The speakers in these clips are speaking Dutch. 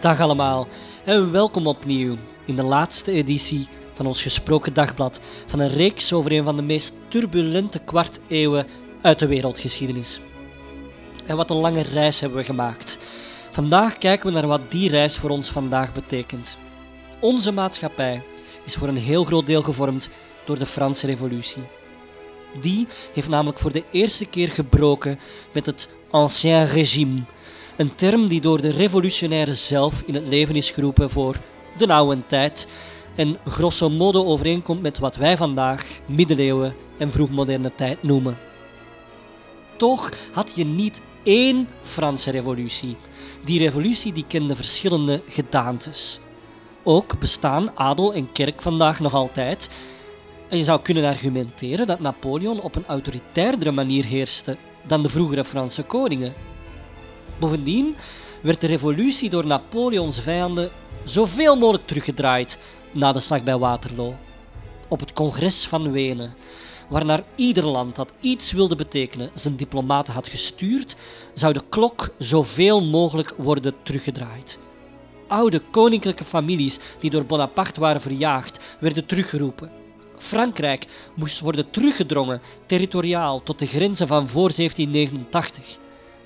Dag allemaal en welkom opnieuw in de laatste editie van ons gesproken dagblad van een reeks over een van de meest turbulente kwarteeuwen uit de wereldgeschiedenis. En wat een lange reis hebben we gemaakt. Vandaag kijken we naar wat die reis voor ons vandaag betekent. Onze maatschappij is voor een heel groot deel gevormd door de Franse Revolutie. Die heeft namelijk voor de eerste keer gebroken met het Ancien Régime, een term die door de revolutionairen zelf in het leven is geroepen voor de oude tijd en grosso modo overeenkomt met wat wij vandaag middeleeuwen en vroegmoderne tijd noemen. Toch had je niet één Franse revolutie. Die revolutie die kende verschillende gedaantes. Ook bestaan adel en kerk vandaag nog altijd. En je zou kunnen argumenteren dat Napoleon op een autoritairdere manier heerste dan de vroegere Franse koningen. Bovendien werd de revolutie door Napoleons vijanden zoveel mogelijk teruggedraaid na de slag bij Waterloo. Op het congres van Wenen, waarnaar ieder land dat iets wilde betekenen zijn diplomaten had gestuurd, zou de klok zoveel mogelijk worden teruggedraaid. Oude koninklijke families die door Bonaparte waren verjaagd, werden teruggeroepen. Frankrijk moest worden teruggedrongen territoriaal tot de grenzen van voor 1789.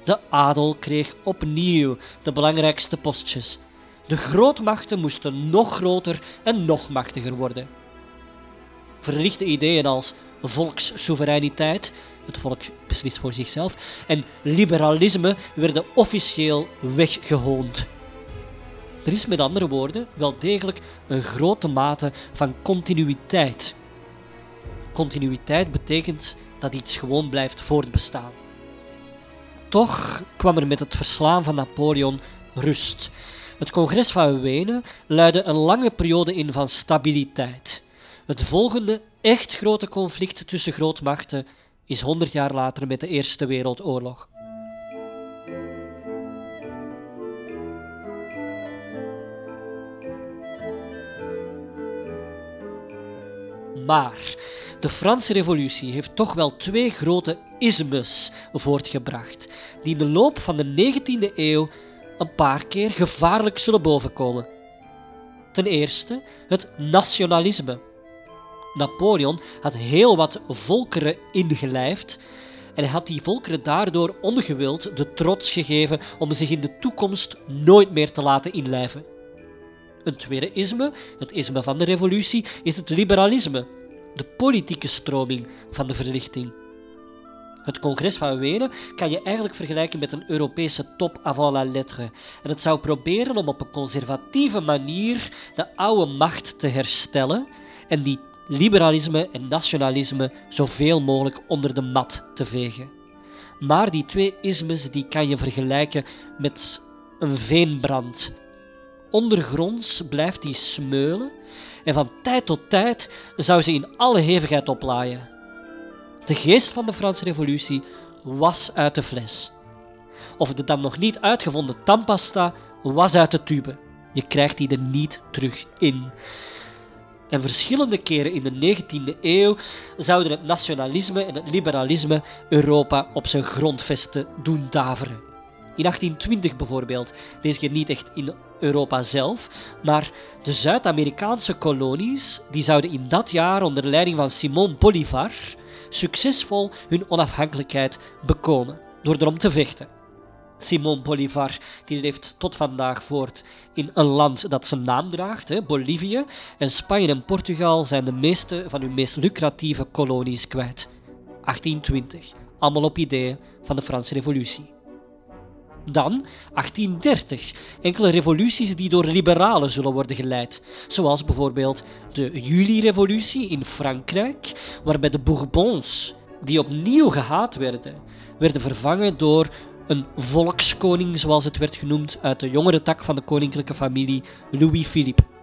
De adel kreeg opnieuw de belangrijkste postjes. De grootmachten moesten nog groter en nog machtiger worden. Verlichte ideeën als volkssoevereiniteit, het volk beslist voor zichzelf, en liberalisme werden officieel weggehoond. Er is met andere woorden wel degelijk een grote mate van continuïteit. Continuïteit betekent dat iets gewoon blijft voortbestaan. Toch kwam er met het verslaan van Napoleon rust. Het congres van Wenen luidde een lange periode in van stabiliteit. Het volgende echt grote conflict tussen grootmachten is 100 jaar later met de Eerste Wereldoorlog. Maar de Franse Revolutie heeft toch wel twee grote ismes voortgebracht, die in de loop van de 19e eeuw een paar keer gevaarlijk zullen bovenkomen. Ten eerste het nationalisme. Napoleon had heel wat volkeren ingelijfd en had die volkeren daardoor ongewild de trots gegeven om zich in de toekomst nooit meer te laten inlijven. Een tweede isme, het isme van de revolutie, is het liberalisme, de politieke stroming van de verlichting. Het congres van Wenen kan je eigenlijk vergelijken met een Europese top avant la lettre. En het zou proberen om op een conservatieve manier de oude macht te herstellen en die liberalisme en nationalisme zoveel mogelijk onder de mat te vegen. Maar die twee ismes die kan je vergelijken met een veenbrand. Ondergronds blijft die smeulen en van tijd tot tijd zou ze in alle hevigheid oplaaien. De geest van de Franse Revolutie was uit de fles. Of de dan nog niet uitgevonden tandpasta was uit de tube. Je krijgt die er niet terug in. En verschillende keren in de 19e eeuw zouden het nationalisme en het liberalisme Europa op zijn grondvesten doen daveren. In 1820 bijvoorbeeld, deze keer niet echt in Europa zelf, maar de Zuid-Amerikaanse kolonies die zouden in dat jaar onder leiding van Simon Bolivar succesvol hun onafhankelijkheid bekomen door erom te vechten. Simon Bolivar die leeft tot vandaag voort in een land dat zijn naam draagt, hè. En Spanje en Portugal zijn de meeste van hun meest lucratieve kolonies kwijt. 1820, allemaal op ideeën van de Franse Revolutie. Dan 1830, enkele revoluties die door liberalen zullen worden geleid, zoals bijvoorbeeld de Juli-revolutie in Frankrijk, waarbij de Bourbons, die opnieuw gehaat werden, werden vervangen door een volkskoning, zoals het werd genoemd, uit de jongere tak van de koninklijke familie Louis-Philippe.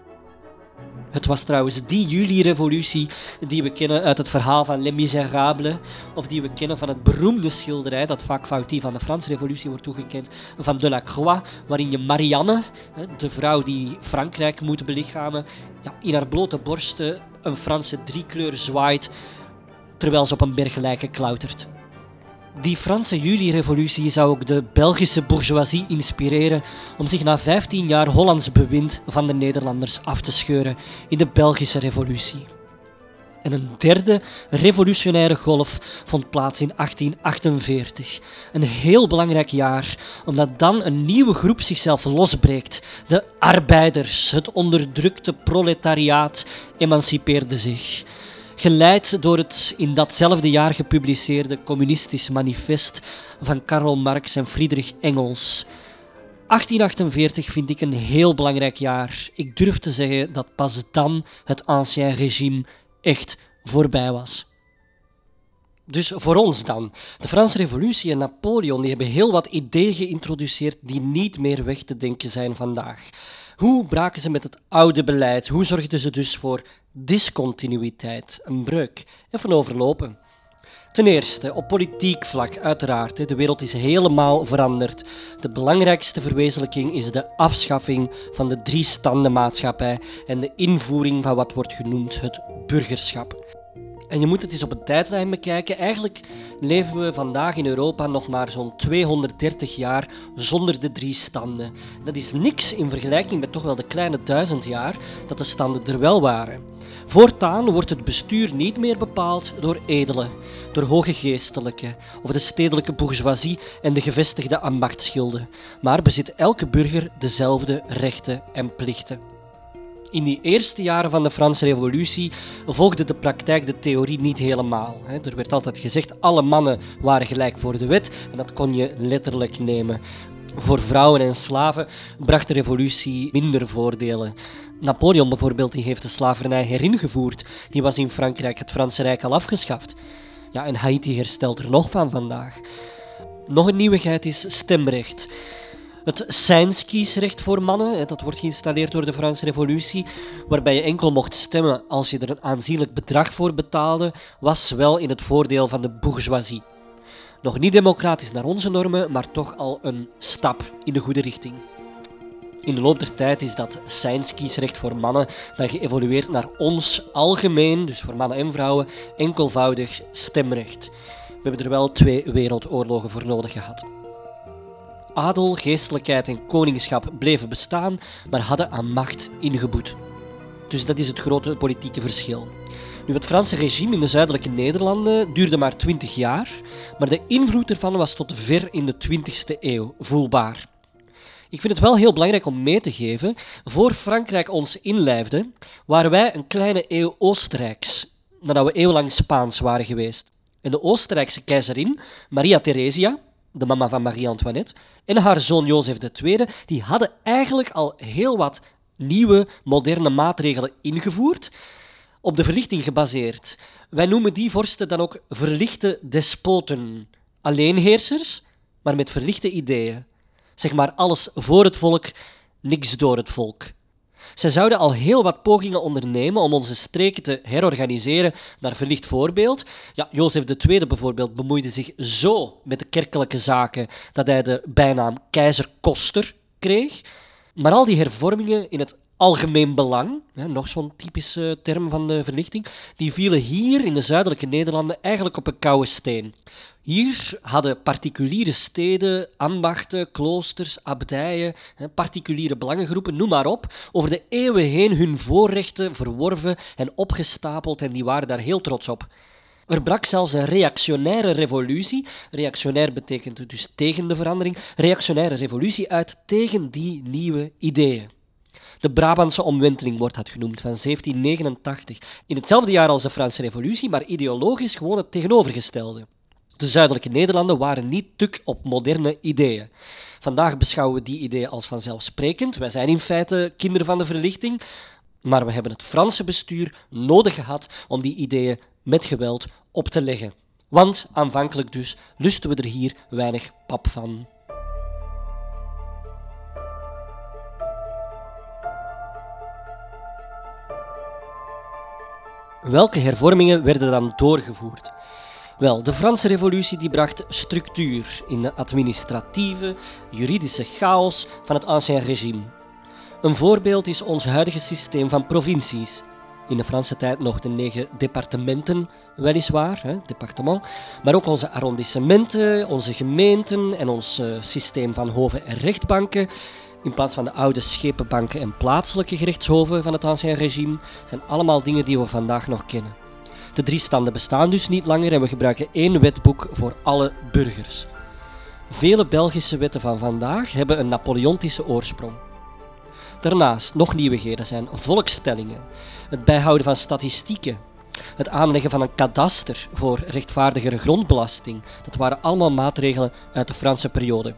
Het was trouwens die juli-revolutie die we kennen uit het verhaal van Les Miserables, of die we kennen van het beroemde schilderij, dat vaak fout die van de Franse revolutie wordt toegekend, van Delacroix, waarin je Marianne, de vrouw die Frankrijk moet belichamen, in haar blote borsten een Franse driekleur zwaait, terwijl ze op een berg lijken klautert. Die Franse juli-revolutie zou ook de Belgische bourgeoisie inspireren om zich na 15 jaar Hollands bewind van de Nederlanders af te scheuren in de Belgische revolutie. En een derde revolutionaire golf vond plaats in 1848. Een heel belangrijk jaar, omdat dan een nieuwe groep zichzelf losbreekt. De arbeiders, het onderdrukte proletariaat, emancipeerde zich. Geleid door het in datzelfde jaar gepubliceerde Communistisch Manifest van Karl Marx en Friedrich Engels. 1848 vind ik een heel belangrijk jaar. Ik durf te zeggen dat pas dan het Ancien Regime echt voorbij was. Dus voor ons dan. De Franse Revolutie en Napoleon die hebben heel wat ideeën geïntroduceerd die niet meer weg te denken zijn vandaag. Hoe braken ze met het oude beleid? Hoe zorgden ze dus voor discontinuïteit, een breuk? Even overlopen. Ten eerste, op politiek vlak, uiteraard. De wereld is helemaal veranderd. De belangrijkste verwezenlijking is de afschaffing van de drie-standenmaatschappij en de invoering van wat wordt genoemd het burgerschap. En je moet het eens op een tijdlijn bekijken. Eigenlijk leven we vandaag in Europa nog maar zo'n 230 jaar zonder de drie standen. Dat is niks in vergelijking met toch wel de kleine duizend jaar dat de standen er wel waren. Voortaan wordt het bestuur niet meer bepaald door edelen, door hoge geestelijke of de stedelijke bourgeoisie en de gevestigde ambachtsschilden, maar bezit elke burger dezelfde rechten en plichten. In die eerste jaren van de Franse Revolutie volgde de praktijk de theorie niet helemaal. Er werd altijd gezegd alle mannen waren gelijk voor de wet en dat kon je letterlijk nemen. Voor vrouwen en slaven bracht de revolutie minder voordelen. Napoleon bijvoorbeeld die heeft de slavernij heringevoerd. Die was in Frankrijk het Franse Rijk al afgeschaft. Ja, en Haiti herstelt er nog van vandaag. Nog een nieuwigheid is stemrecht. Het Seinskiesrecht voor mannen, dat wordt geïnstalleerd door de Franse Revolutie, waarbij je enkel mocht stemmen als je er een aanzienlijk bedrag voor betaalde, was wel in het voordeel van de bourgeoisie. Nog niet democratisch naar onze normen, maar toch al een stap in de goede richting. In de loop der tijd is dat Seinskiesrecht voor mannen dan geëvolueerd naar ons algemeen, dus voor mannen en vrouwen, enkelvoudig stemrecht. We hebben er wel twee wereldoorlogen voor nodig gehad. Adel, geestelijkheid en koningschap bleven bestaan, maar hadden aan macht ingeboet. Dus dat is het grote politieke verschil. Nu, het Franse regime in de zuidelijke Nederlanden duurde maar 20 jaar, maar de invloed ervan was tot ver in de 20e eeuw voelbaar. Ik vind het wel heel belangrijk om mee te geven. Voor Frankrijk ons inlijfde, waren wij een kleine eeuw Oostenrijks, nadat we eeuwenlang Spaans waren geweest. En de Oostenrijkse keizerin, Maria Theresia, de mama van Marie-Antoinette, en haar zoon Jozef II, die hadden eigenlijk al heel wat nieuwe, moderne maatregelen ingevoerd, op de verlichting gebaseerd. Wij noemen die vorsten dan ook verlichte despoten, alleenheersers, maar met verlichte ideeën. Zeg maar alles voor het volk, niks door het volk. Zij zouden al heel wat pogingen ondernemen om onze streken te herorganiseren naar verlicht voorbeeld. Ja, Jozef II bijvoorbeeld bemoeide zich zo met de kerkelijke zaken dat hij de bijnaam keizerkoster kreeg. Maar al die hervormingen in het algemeen belang, nog zo'n typische term van de verlichting, die vielen hier in de zuidelijke Nederlanden eigenlijk op een koude steen. Hier hadden particuliere steden, ambachten, kloosters, abdijen, particuliere belangengroepen, noem maar op, over de eeuwen heen hun voorrechten verworven en opgestapeld en die waren daar heel trots op. Er brak zelfs een reactionaire revolutie. Reactionair betekent dus tegen de verandering. Reactionaire revolutie uit tegen die nieuwe ideeën. De Brabantse omwenteling wordt dat genoemd, van 1789. In hetzelfde jaar als de Franse Revolutie, maar ideologisch gewoon het tegenovergestelde. De zuidelijke Nederlanden waren niet tuk op moderne ideeën. Vandaag beschouwen we die ideeën als vanzelfsprekend. Wij zijn in feite kinderen van de verlichting, maar we hebben het Franse bestuur nodig gehad om die ideeën met geweld op te leggen. Want aanvankelijk dus lusten we er hier weinig pap van. Welke hervormingen werden dan doorgevoerd? Wel, de Franse Revolutie die bracht structuur in de administratieve, juridische chaos van het Ancien Regime. Een voorbeeld is ons huidige systeem van provincies. In de Franse tijd nog de negen departementen, weliswaar, hè, departement, maar ook onze arrondissementen, onze gemeenten en ons uh, systeem van hoven en rechtbanken. In plaats van de oude schepenbanken en plaatselijke gerechtshoven van het ancien regime, zijn allemaal dingen die we vandaag nog kennen. De drie standen bestaan dus niet langer en we gebruiken één wetboek voor alle burgers. Vele Belgische wetten van vandaag hebben een Napoleontische oorsprong. Daarnaast nog nieuwigheden zijn volkstellingen, het bijhouden van statistieken, het aanleggen van een kadaster voor rechtvaardigere grondbelasting. Dat waren allemaal maatregelen uit de Franse periode.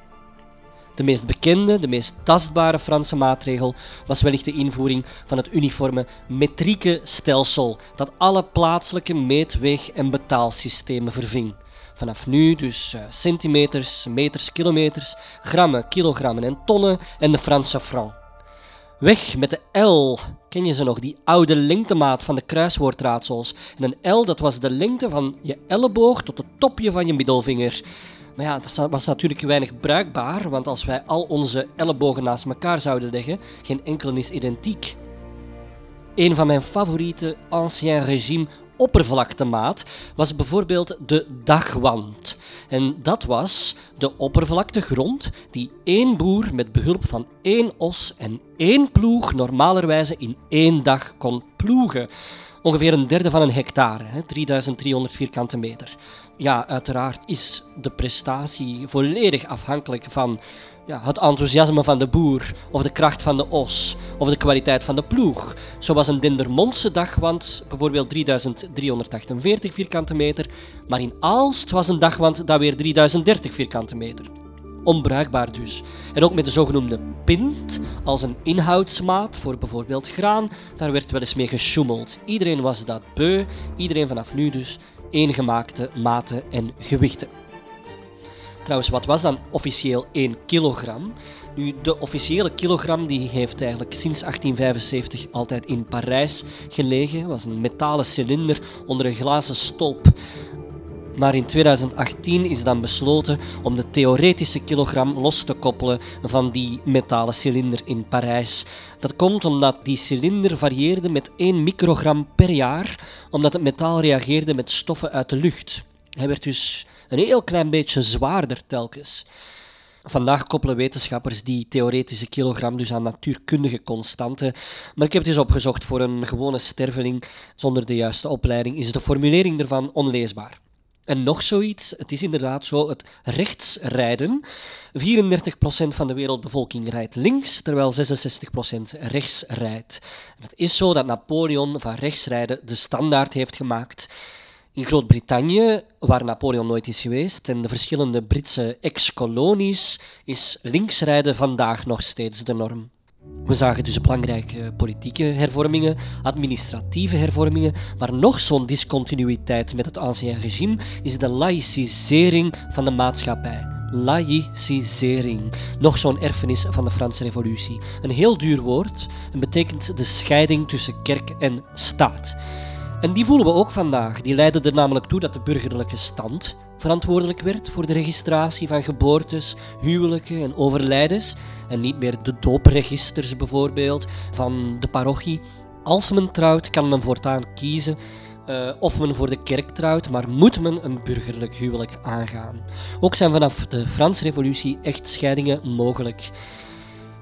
De meest bekende, de meest tastbare Franse maatregel was wellicht de invoering van het uniforme metrieke stelsel, dat alle plaatselijke meet-, weeg- en betaalsystemen verving. Vanaf nu dus uh, centimeters, meters, kilometers, grammen, kilogrammen en tonnen en de Franse franc. Weg met de L. Ken je ze nog? Die oude lengtemaat van de kruiswoordraadsels. En een L, dat was de lengte van je elleboog tot het topje van je middelvinger. Maar ja, dat was natuurlijk weinig bruikbaar, want als wij al onze ellebogen naast elkaar zouden leggen, geen enkele is identiek. Een van mijn favoriete ancien regime oppervlaktemaat was bijvoorbeeld de dagwand. En dat was de oppervlaktegrond die één boer met behulp van één os en één ploeg normalerwijze in één dag kon ploegen. Ongeveer een derde van een hectare, hè, 3300 vierkante meter. Ja, uiteraard is de prestatie volledig afhankelijk van ja, het enthousiasme van de boer, of de kracht van de os, of de kwaliteit van de ploeg. Zo was een Dendermondse dagwand bijvoorbeeld 3348 vierkante meter, maar in Aalst was een dagwand dat weer 3030 vierkante meter. Onbruikbaar dus. En ook met de zogenoemde pint als een inhoudsmaat voor bijvoorbeeld graan, daar werd wel eens mee gesjoemeld. Iedereen was dat beu, iedereen vanaf nu dus eengemaakte maten en gewichten. Trouwens, wat was dan officieel 1 kilogram? Nu, de officiële kilogram die heeft eigenlijk sinds 1875 altijd in Parijs gelegen. Was een metalen cilinder onder een glazen stolp. Maar in 2018 is dan besloten om de theoretische kilogram los te koppelen van die metalen cilinder in Parijs. Dat komt omdat die cilinder varieerde met 1 microgram per jaar, omdat het metaal reageerde met stoffen uit de lucht. Hij werd dus een heel klein beetje zwaarder telkens. Vandaag koppelen wetenschappers die theoretische kilogram dus aan natuurkundige constanten. Maar ik heb het eens opgezocht voor een gewone sterveling zonder de juiste opleiding. Is de formulering ervan onleesbaar. En nog zoiets, het is inderdaad zo, het rechtsrijden. 34% van de wereldbevolking rijdt links, terwijl 66% rechts rijdt. En het is zo dat Napoleon van rechtsrijden de standaard heeft gemaakt. In Groot-Brittannië, waar Napoleon nooit is geweest, en de verschillende Britse ex-kolonies, is linksrijden vandaag nog steeds de norm. We zagen dus belangrijke politieke hervormingen, administratieve hervormingen, maar nog zo'n discontinuïteit met het ancien regime is de laïcisering van de maatschappij. Laïcisering. Nog zo'n erfenis van de Franse Revolutie. Een heel duur woord en betekent de scheiding tussen kerk en staat. En die voelen we ook vandaag. Die leidden er namelijk toe dat de burgerlijke stand verantwoordelijk werd voor de registratie van geboortes, huwelijken en overlijdens. En niet meer de doopregisters bijvoorbeeld van de parochie. Als men trouwt, kan men voortaan kiezen uh, of men voor de kerk trouwt, maar moet men een burgerlijk huwelijk aangaan. Ook zijn vanaf de Franse Revolutie echtscheidingen mogelijk.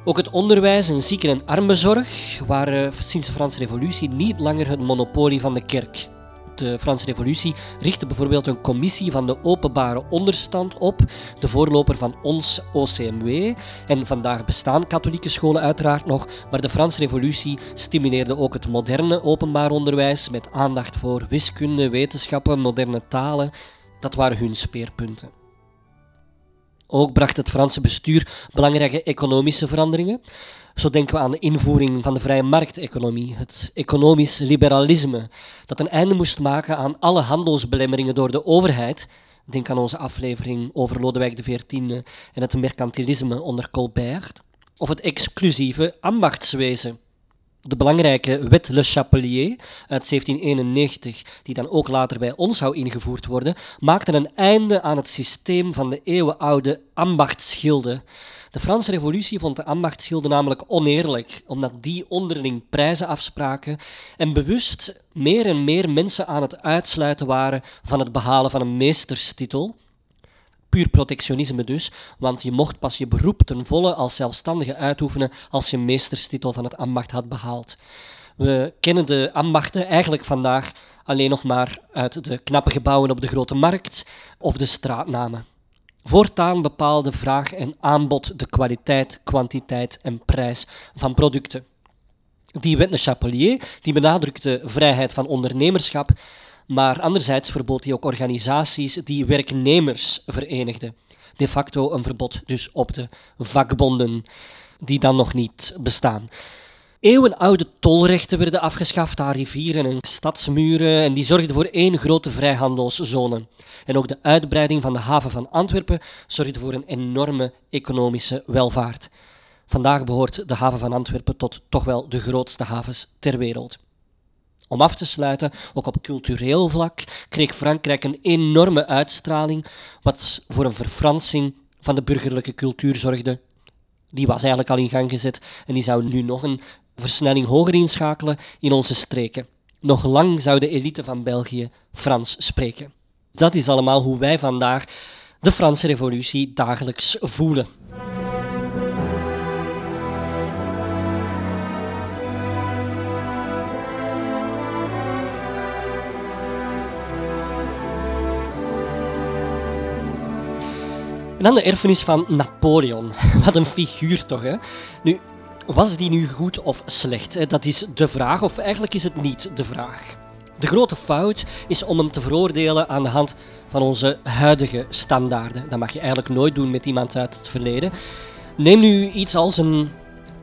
Ook het onderwijs en zieken- en armenzorg waren sinds de Franse Revolutie niet langer het monopolie van de kerk. De Franse Revolutie richtte bijvoorbeeld een commissie van de openbare onderstand op, de voorloper van ons OCMW. En vandaag bestaan katholieke scholen uiteraard nog, maar de Franse Revolutie stimuleerde ook het moderne openbaar onderwijs met aandacht voor wiskunde, wetenschappen, moderne talen. Dat waren hun speerpunten. Ook bracht het Franse bestuur belangrijke economische veranderingen. Zo denken we aan de invoering van de vrije markteconomie, het economisch liberalisme, dat een einde moest maken aan alle handelsbelemmeringen door de overheid. Denk aan onze aflevering over Lodewijk XIV en het mercantilisme onder Colbert. Of het exclusieve ambachtswezen de belangrijke wet Le Chapelier uit 1791, die dan ook later bij ons zou ingevoerd worden, maakte een einde aan het systeem van de eeuwenoude ambachtsgilde. De Franse Revolutie vond de ambachtsgilden namelijk oneerlijk, omdat die onderling prijzen afspraken en bewust meer en meer mensen aan het uitsluiten waren van het behalen van een meesterstitel. Puur protectionisme dus, want je mocht pas je beroep ten volle als zelfstandige uitoefenen als je meesterstitel van het ambacht had behaald. We kennen de ambachten eigenlijk vandaag alleen nog maar uit de knappe gebouwen op de grote markt of de straatnamen. Voortaan bepaalde vraag en aanbod de kwaliteit, kwantiteit en prijs van producten. Die wet de Chapelier die benadrukte vrijheid van ondernemerschap, maar anderzijds verbood hij ook organisaties die werknemers verenigden. De facto een verbod dus op de vakbonden, die dan nog niet bestaan. Eeuwenoude tolrechten werden afgeschaft aan rivieren en stadsmuren en die zorgden voor één grote vrijhandelszone. En ook de uitbreiding van de haven van Antwerpen zorgde voor een enorme economische welvaart. Vandaag behoort de haven van Antwerpen tot toch wel de grootste havens ter wereld. Om af te sluiten, ook op cultureel vlak, kreeg Frankrijk een enorme uitstraling, wat voor een verfransing van de burgerlijke cultuur zorgde. Die was eigenlijk al in gang gezet en die zou nu nog een versnelling hoger inschakelen in onze streken. Nog lang zou de elite van België Frans spreken. Dat is allemaal hoe wij vandaag de Franse Revolutie dagelijks voelen. En dan de erfenis van Napoleon. Wat een figuur toch, hè? Nu, was die nu goed of slecht? Dat is de vraag, of eigenlijk is het niet de vraag. De grote fout is om hem te veroordelen aan de hand van onze huidige standaarden. Dat mag je eigenlijk nooit doen met iemand uit het verleden. Neem nu iets als een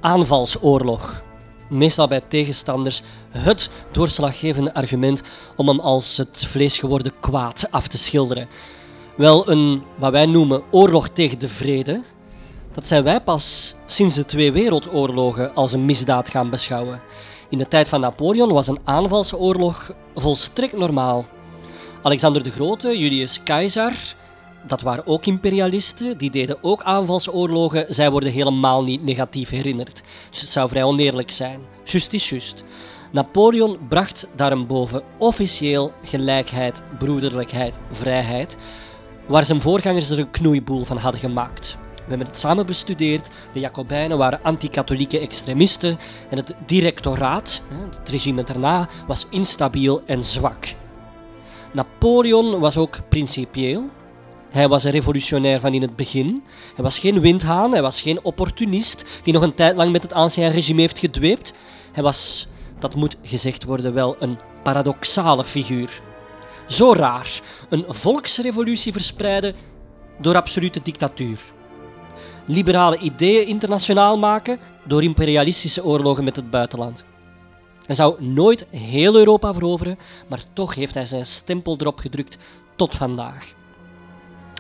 aanvalsoorlog. Meestal bij tegenstanders het doorslaggevende argument om hem als het vlees geworden kwaad af te schilderen. Wel een, wat wij noemen, oorlog tegen de vrede, dat zijn wij pas sinds de twee wereldoorlogen als een misdaad gaan beschouwen. In de tijd van Napoleon was een aanvalsoorlog volstrekt normaal. Alexander de Grote, Julius Caesar, dat waren ook imperialisten, die deden ook aanvalsoorlogen. Zij worden helemaal niet negatief herinnerd. Dus het zou vrij oneerlijk zijn. Just is just. Napoleon bracht daarboven officieel gelijkheid, broederlijkheid, vrijheid, waar zijn voorgangers er een knoeiboel van hadden gemaakt. We hebben het samen bestudeerd. De Jacobijnen waren anti-katholieke extremisten en het directoraat, het regime daarna, was instabiel en zwak. Napoleon was ook principieel. Hij was een revolutionair van in het begin. Hij was geen windhaan, hij was geen opportunist die nog een tijd lang met het ancien regime heeft gedweept. Hij was, dat moet gezegd worden, wel een paradoxale figuur. Zo raar, een volksrevolutie verspreiden door absolute dictatuur liberale ideeën internationaal maken door imperialistische oorlogen met het buitenland. Hij zou nooit heel Europa veroveren, maar toch heeft hij zijn stempel erop gedrukt tot vandaag.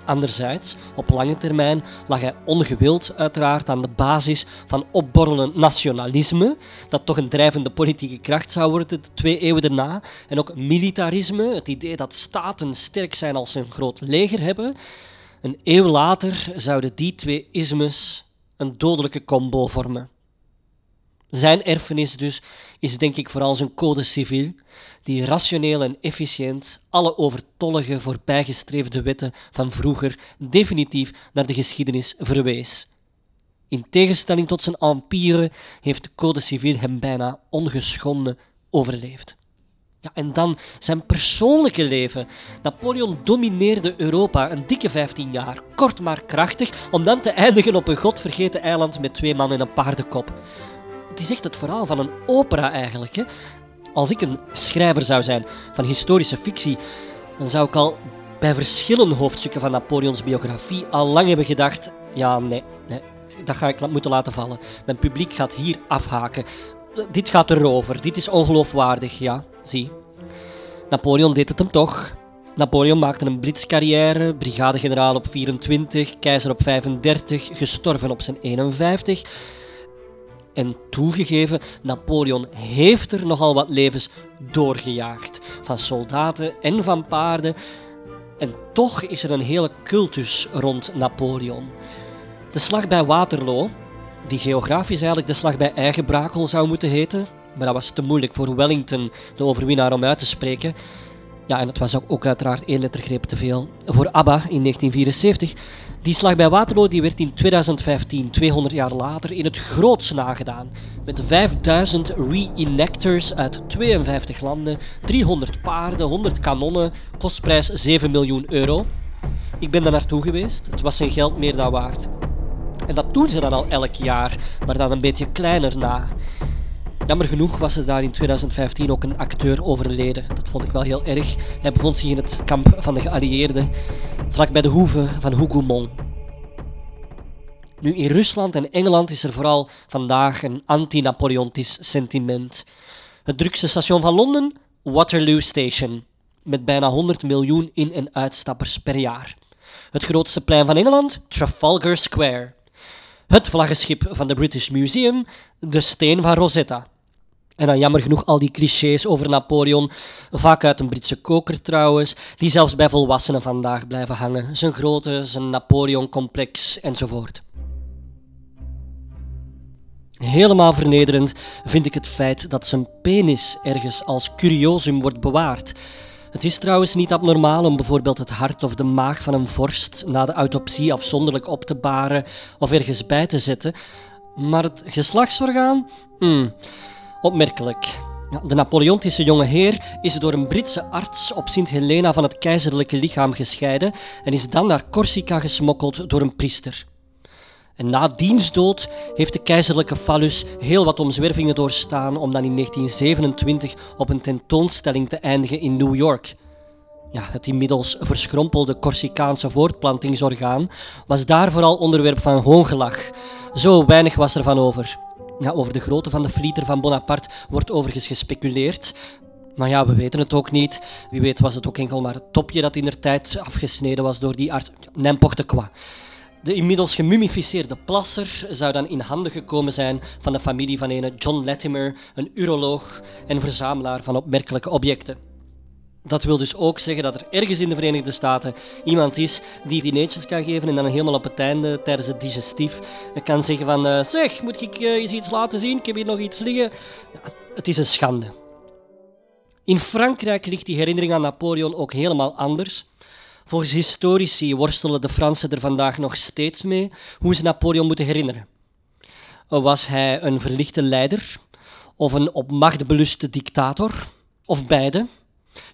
Anderzijds, op lange termijn lag hij ongewild uiteraard aan de basis van opborrelend nationalisme, dat toch een drijvende politieke kracht zou worden de twee eeuwen daarna, en ook militarisme, het idee dat staten sterk zijn als ze een groot leger hebben, een eeuw later zouden die twee ismes een dodelijke combo vormen. Zijn erfenis dus is denk ik vooral zijn code civiel, die rationeel en efficiënt alle overtollige voorbijgestreefde wetten van vroeger definitief naar de geschiedenis verwees. In tegenstelling tot zijn empire heeft de code civiel hem bijna ongeschonden overleefd. Ja, en dan zijn persoonlijke leven. Napoleon domineerde Europa een dikke 15 jaar, kort maar krachtig, om dan te eindigen op een godvergeten eiland met twee mannen en een paardenkop. Het is echt het verhaal van een opera eigenlijk. Hè? Als ik een schrijver zou zijn van historische fictie, dan zou ik al bij verschillende hoofdstukken van Napoleons biografie al lang hebben gedacht: ja, nee, nee, dat ga ik moeten laten vallen. Mijn publiek gaat hier afhaken. Dit gaat erover, dit is ongeloofwaardig, ja. Zie. Napoleon deed het hem toch. Napoleon maakte een blitzcarrière, brigadegeneraal op 24, keizer op 35, gestorven op zijn 51. En toegegeven, Napoleon heeft er nogal wat levens doorgejaagd. Van soldaten en van paarden. En toch is er een hele cultus rond Napoleon. De slag bij Waterloo, die geografisch eigenlijk de slag bij Eigenbrakel zou moeten heten, maar dat was te moeilijk voor Wellington, de overwinnaar, om uit te spreken. Ja, en het was ook uiteraard één lettergreep te veel voor ABBA in 1974. Die slag bij Waterloo die werd in 2015, 200 jaar later, in het groots nagedaan. Met 5000 reenactors uit 52 landen, 300 paarden, 100 kanonnen, kostprijs 7 miljoen euro. Ik ben daar naartoe geweest, het was zijn geld meer dan waard. En dat doen ze dan al elk jaar, maar dan een beetje kleiner na. Jammer genoeg was er daar in 2015 ook een acteur overleden. Dat vond ik wel heel erg. Hij bevond zich in het kamp van de geallieerden, vlak bij de hoeve van Hougoumont. Nu, in Rusland en Engeland is er vooral vandaag een anti-Napoleontisch sentiment. Het drukste station van Londen, Waterloo Station, met bijna 100 miljoen in- en uitstappers per jaar. Het grootste plein van Engeland, Trafalgar Square. Het vlaggenschip van de British Museum, de steen van Rosetta. En dan jammer genoeg al die clichés over Napoleon, vaak uit een Britse koker trouwens, die zelfs bij volwassenen vandaag blijven hangen. Zijn grote, zijn Napoleon-complex enzovoort. Helemaal vernederend vind ik het feit dat zijn penis ergens als curiosum wordt bewaard. Het is trouwens niet abnormaal om bijvoorbeeld het hart of de maag van een vorst na de autopsie afzonderlijk op te baren of ergens bij te zetten, maar het geslachtsorgaan? Hmm, opmerkelijk. De Napoleontische jonge heer is door een Britse arts op Sint Helena van het keizerlijke lichaam gescheiden en is dan naar Corsica gesmokkeld door een priester. Na diens dood heeft de keizerlijke phallus heel wat omzwervingen doorstaan om dan in 1927 op een tentoonstelling te eindigen in New York. Ja, het inmiddels verschrompelde Corsicaanse voortplantingsorgaan was daar vooral onderwerp van hoongelach. Zo weinig was er van over. Ja, over de grootte van de flieter van Bonaparte wordt overigens gespeculeerd. Maar ja, we weten het ook niet. Wie weet was het ook enkel maar het topje dat in der tijd afgesneden was door die arts. N'importe quoi. De inmiddels gemummificeerde plasser zou dan in handen gekomen zijn van de familie van een John Latimer, een uroloog en verzamelaar van opmerkelijke objecten. Dat wil dus ook zeggen dat er ergens in de Verenigde Staten iemand is die dineetjes kan geven en dan helemaal op het einde tijdens het digestief kan zeggen van uh, zeg, moet ik uh, eens iets laten zien? Ik heb hier nog iets liggen. Ja, het is een schande. In Frankrijk ligt die herinnering aan Napoleon ook helemaal anders. Volgens historici worstelen de Fransen er vandaag nog steeds mee hoe ze Napoleon moeten herinneren. Was hij een verlichte leider of een op macht beluste dictator? Of beide?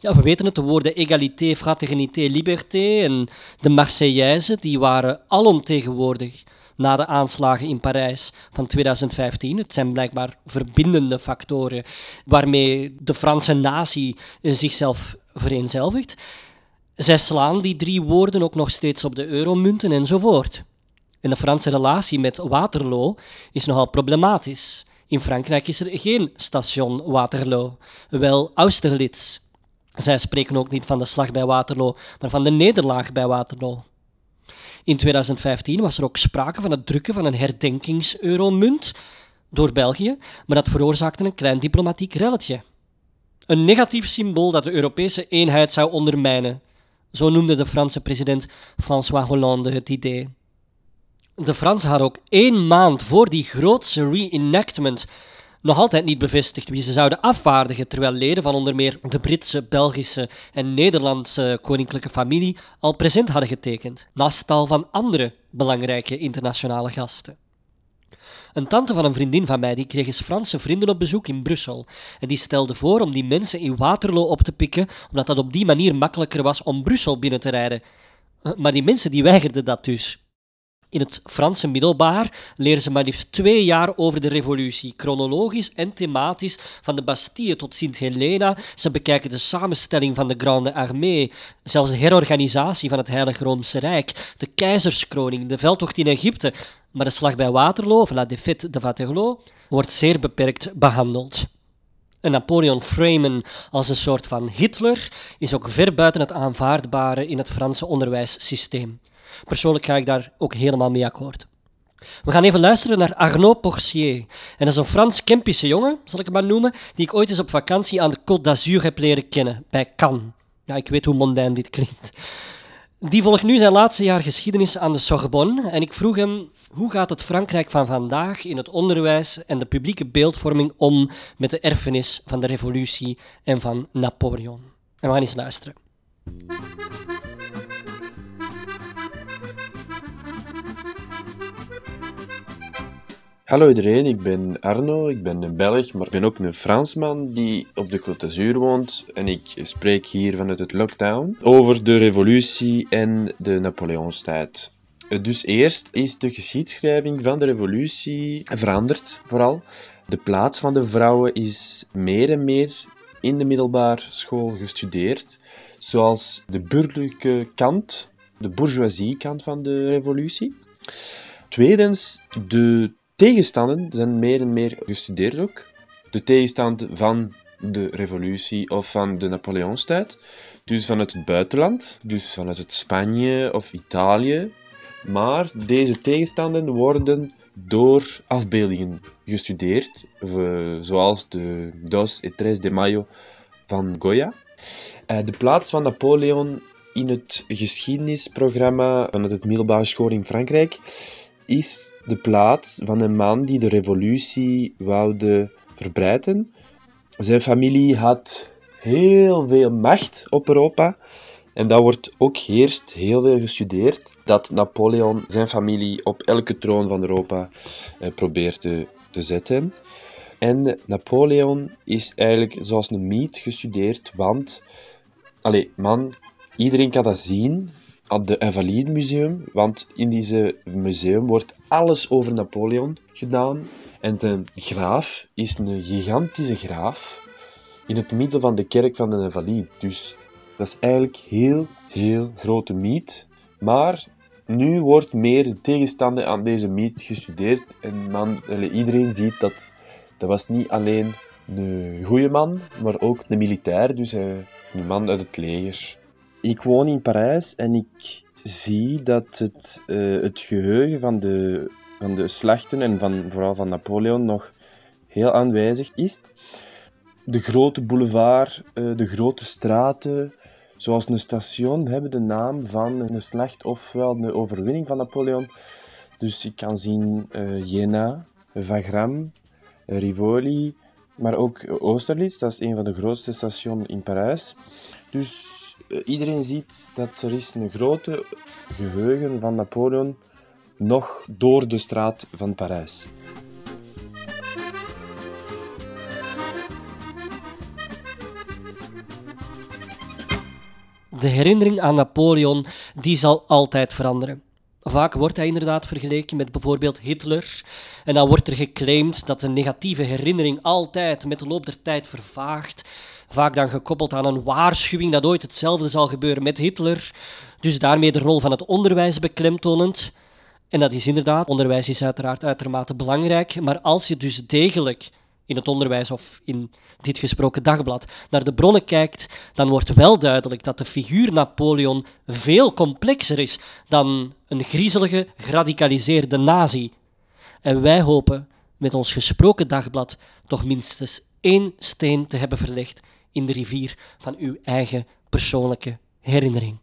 Ja, we weten het, de woorden égalité, fraternité, liberté en de Marseillaise, die waren alomtegenwoordig na de aanslagen in Parijs van 2015. Het zijn blijkbaar verbindende factoren waarmee de Franse natie zichzelf vereenzelvigt. Zij slaan die drie woorden ook nog steeds op de euromunten enzovoort. En de Franse relatie met Waterloo is nogal problematisch. In Frankrijk is er geen station Waterloo, wel Austerlitz. Zij spreken ook niet van de slag bij Waterloo, maar van de nederlaag bij Waterloo. In 2015 was er ook sprake van het drukken van een herdenkings-euromunt door België, maar dat veroorzaakte een klein diplomatiek relletje. Een negatief symbool dat de Europese eenheid zou ondermijnen, zo noemde de Franse president François Hollande het idee. De Fransen hadden ook één maand voor die grootste reenactment nog altijd niet bevestigd wie ze zouden afvaardigen, terwijl leden van onder meer de Britse, Belgische en Nederlandse koninklijke familie al present hadden getekend, naast tal van andere belangrijke internationale gasten. Een tante van een vriendin van mij die kreeg eens Franse vrienden op bezoek in Brussel. En die stelde voor om die mensen in Waterloo op te pikken, omdat dat op die manier makkelijker was om Brussel binnen te rijden. Eh, maar die mensen die weigerden dat dus. In het Franse middelbaar leren ze maar liefst twee jaar over de revolutie, chronologisch en thematisch, van de Bastille tot Sint-Helena. Ze bekijken de samenstelling van de Grande Armée, zelfs de herorganisatie van het Heilige Roomse Rijk, de keizerskroning, de veldtocht in Egypte. Maar de slag bij Waterloo, la défaite de Waterloo, wordt zeer beperkt behandeld. Een Napoleon Freeman als een soort van Hitler is ook ver buiten het aanvaardbare in het Franse onderwijssysteem. Persoonlijk ga ik daar ook helemaal mee akkoord. We gaan even luisteren naar Arnaud Porcier. En dat is een Frans Kempische jongen, zal ik hem maar noemen, die ik ooit eens op vakantie aan de Côte d'Azur heb leren kennen, bij Cannes. Ja, ik weet hoe mondain dit klinkt. Die volgt nu zijn laatste jaar geschiedenis aan de Sorbonne en ik vroeg hem hoe gaat het Frankrijk van vandaag in het onderwijs en de publieke beeldvorming om met de erfenis van de revolutie en van Napoleon. En we gaan eens luisteren. Hallo iedereen, ik ben Arno, ik ben een Belg, maar ik ben ook een Fransman die op de Côte d'Azur woont en ik spreek hier vanuit het lockdown over de revolutie en de Napoleonstijd. Dus eerst is de geschiedschrijving van de revolutie veranderd, vooral. De plaats van de vrouwen is meer en meer in de middelbare school gestudeerd, zoals de burgerlijke kant, de bourgeoisie kant van de revolutie. Tweedens, de tegenstanden zijn meer en meer gestudeerd ook. De tegenstand van de revolutie of van de Napoleonstijd. Dus vanuit het buitenland, dus vanuit het Spanje of Italië. Maar deze tegenstanden worden door afbeeldingen gestudeerd, zoals de Dos et Tres de Mayo van Goya. Eh, de plaats van Napoleon in het geschiedenisprogramma vanuit het middelbare school in Frankrijk is de plaats van een man die de revolutie woude verbreiden. Zijn familie had heel veel macht op Europa. En dat wordt ook eerst heel veel gestudeerd, dat Napoleon zijn familie op elke troon van Europa eh, probeert te, te zetten. En Napoleon is eigenlijk zoals een mythe gestudeerd, want... Allee, man, iedereen kan dat zien aan de Invalide Museum, want in deze museum wordt alles over Napoleon gedaan. En zijn graaf is een gigantische graaf in het midden van de kerk van de Invalide. Dus dat is eigenlijk heel, heel grote mythe. Maar nu wordt meer de tegenstander aan deze mythe gestudeerd. En man, iedereen ziet dat dat was niet alleen een goede man, maar ook een militair, dus een man uit het leger. Ik woon in Parijs en ik zie dat het, uh, het geheugen van de, van de slachten en van, vooral van Napoleon nog heel aanwezig is. De grote boulevard, uh, de grote straten, zoals een station, hebben de naam van een slacht ofwel de overwinning van Napoleon. Dus ik kan zien uh, Jena, Wagram, Rivoli, maar ook Austerlitz, dat is een van de grootste stations in Parijs. Dus eh, iedereen ziet dat er is een grote geheugen van Napoleon nog door de straat van Parijs. De herinnering aan Napoleon die zal altijd veranderen. Vaak wordt hij inderdaad vergeleken met bijvoorbeeld Hitler. En dan wordt er geclaimd dat de negatieve herinnering altijd met de loop der tijd vervaagt. Vaak dan gekoppeld aan een waarschuwing dat ooit hetzelfde zal gebeuren met Hitler. Dus daarmee de rol van het onderwijs beklemtonend. En dat is inderdaad, onderwijs is uiteraard uitermate belangrijk. Maar als je dus degelijk in het onderwijs of in dit gesproken dagblad naar de bronnen kijkt, dan wordt wel duidelijk dat de figuur Napoleon veel complexer is dan een griezelige, geradicaliseerde nazi. En wij hopen met ons gesproken dagblad toch minstens één steen te hebben verlegd in de rivier van uw eigen persoonlijke herinnering.